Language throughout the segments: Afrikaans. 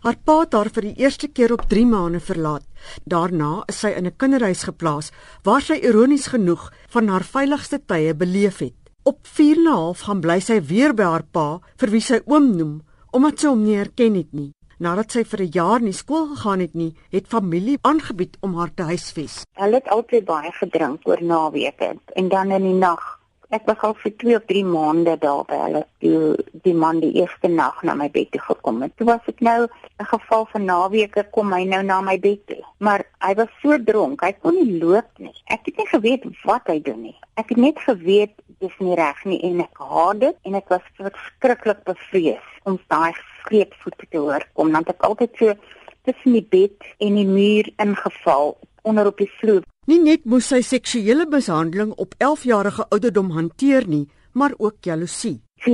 Haar pa het haar vir die eerste keer op 3 maande verlaat. Daarna is sy in 'n kinderhuis geplaas waar sy ironies genoeg van haar veiligste tye beleef het. Op 4 en 'n half gaan bly sy weer by haar pa vir wie sy oom noem omdat sy hom nie herken het nie. Nadat sy vir 'n jaar nie skool gegaan het nie, het familie aangebied om haar te huisves. Hulle het altyd baie gedrink oor naweke en dan in die nag Ek was al vir 2 of 3 maande daar by hulle toe die man die eerste nag na my bed toe gekom het. Toe was ek nou 'n geval van naweke kom hy nou na my bed toe. Maar hy was so dronk, hy kon nie loop nie. Ek het nie geweet wat hy doen nie. Ek het net geweet dis nie reg nie en ek haat dit en ek was verskriklik bevrees om daai skreepvoete te hoor kom want ek altyd so tussen die bed en die muur ingeval onder op die vloer. Nie net moes sy seksuele mishandeling op 11-jarige ouderdom hanteer nie, maar ook jaloesie. Sy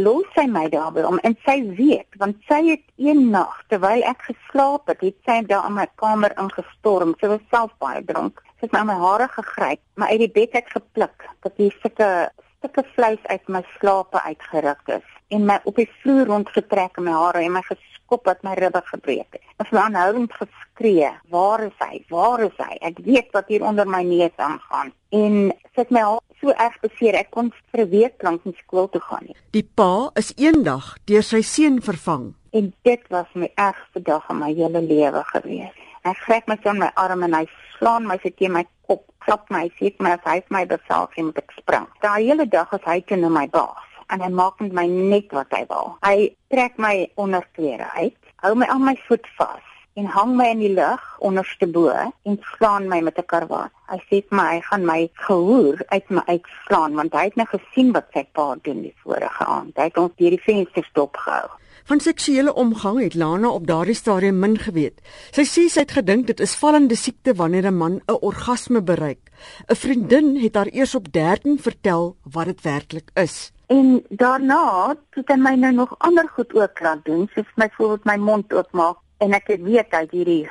los sy my daarby om en sy weet want sy het een nag terwyl ek geslaap het, het sy daar in my kamer ingestorm. Sy was self baie dronk. Sy het my, my hare gegryp, maar uit die bed uit gepluk dat hier sulke stukke vleis uit my slape uitgeruk is en my op die vloer rondgetrek en my hare en my geskop dat my ribbe gebreek het. Ek het aanhoudend geskree, "Waar is hy? Waar is hy? Ek weet wat hier onder my neus aangaan." En sit my al so erg beseer ek kon vir 'n week lank nie skool toe gaan nie. Die pa is eendag deur sy seun vervang en dit was my ergste dag in my hele lewe gewees. Hy gryp my aan my arm en hy slaan my sy teen my kop, klap my, sê my as hy my beveel gee moet ek spring. Daai hele dag is hy teen my baas en hy maak met my net wat hy wil. Hy trek my onderklere uit, hou my aan my voet vas en hang my in die lug onderste bo en slaan my met 'n karwat. Hy sê vir my hy gaan my gehoor uit my uitslaan want hy het net gesien wat sy pa doen die vorige aand. Hy het ons deur die venster stop gehou. Van seksuele omgang het Lana op daardie stadium min geweet. Sy sê sy het gedink dit is vallende siekte wanneer 'n man 'n orgasme bereik. 'n Vriendin het haar eers op 13 vertel wat dit werklik is. En daarna het hy my nou nog ander goed ook laat doen, soos my voorbeeld my mond oopmaak en ek het weet hy hierdie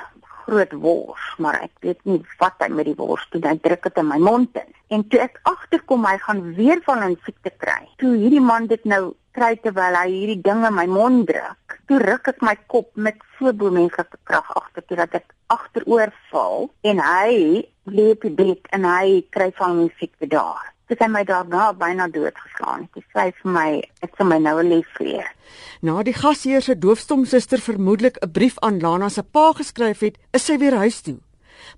groot wors, maar ek weet nie wat hy met die wors doen. Hy druk dit in my mond in. En toe ek agterkom hy gaan weer van 'n siekte kry. Toe hierdie man dit nou kry terwyl hy hierdie ding in my mond druk. Toe ruk ek my kop met so bo menslike krag agter toe dat ek agteroor val en hy lê op die bed en hy kry van 'n siekte daar. Dit het my daarna byna doodgeslaan. Dit sê vir my ek sal my nou les leer. Na die gasheer se doofstomsuster vermoedelik 'n brief aan Lana se pa geskryf het, is sy weer huis toe.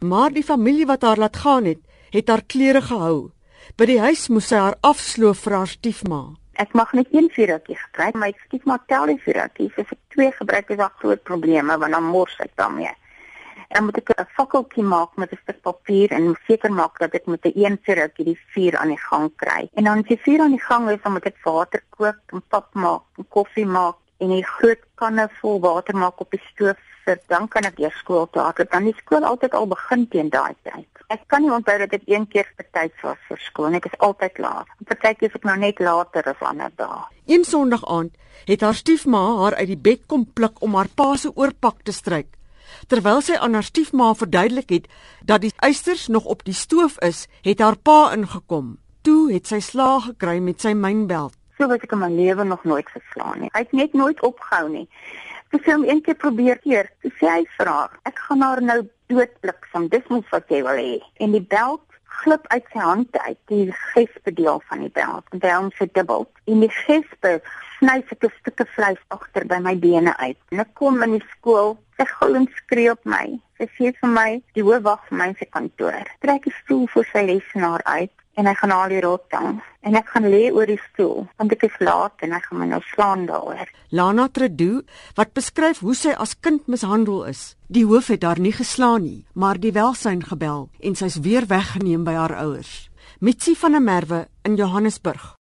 Maar die familie wat haar laat gaan het, het haar klere gehou. By die huis moes sy haar afsloof vir haar stiefma. Ek mag net een vuurtjie gebruik, maar ek stiefma tel die vuurtjies. As ek twee gebruik, is daar groot probleme want dan mors ek daarmee dan moet ek 'n fakkeltjie maak met 'n stuk papier en seker maak dat ek met 'n een sirupie die vuur aan die gang kry. En dan as die vuur aan die gang is, dan moet ek water kook, en pap maak, en koffie maak en 'n groot kanne vol water maak op die stoof sit. Dan kan ek weer skool toe hardloop. Dan die skool altyd al begin teen daai tyd. Ek kan nie onthou dat ek een keer betyds was vir skool. Ek is altyd laat. Partykeer is ek nou net later as ander dae. Een Sondag aand het haar stiefma haar uit die bed kom pluk om haar pa se oorpak te stryk terwyl sy aan haar stiefma verduidelik het dat die eisters nog op die stoof is, het haar pa ingekom. Toe het sy slaag gekry met sy mynbeld. So wat ek in my lewe nog nooit geslaan het. Hy het net nooit opgehou nie. Dis hom een keer probeer keer. Toe sê hy vir haar, ek gaan haar nou doodbliksem. Dis mos wat jy wil hê. En die beld glip uit sy hand uit, die gespe deel van die beld. Hy hom se dubbel. En die gespe sny sy 'n stukkie vleis agter by my bene uit. En ek kom in die skool Sy gil en skree op my. Sy sê vir my, die hoof wag vir my in sy kantoor. Trek die stoel vir sy lesenaar uit en hy gaan haal die rotting en ek gaan lê oor die stoel want ek is laat en hy gaan my nou slaan daaroor. Lana Tredu wat beskryf hoe sy as kind mishandel is. Die hoof het haar nie geslaan nie, maar die welsyn gebel en sy's weer weggeneem by haar ouers. Mitsi van der Merwe in Johannesburg.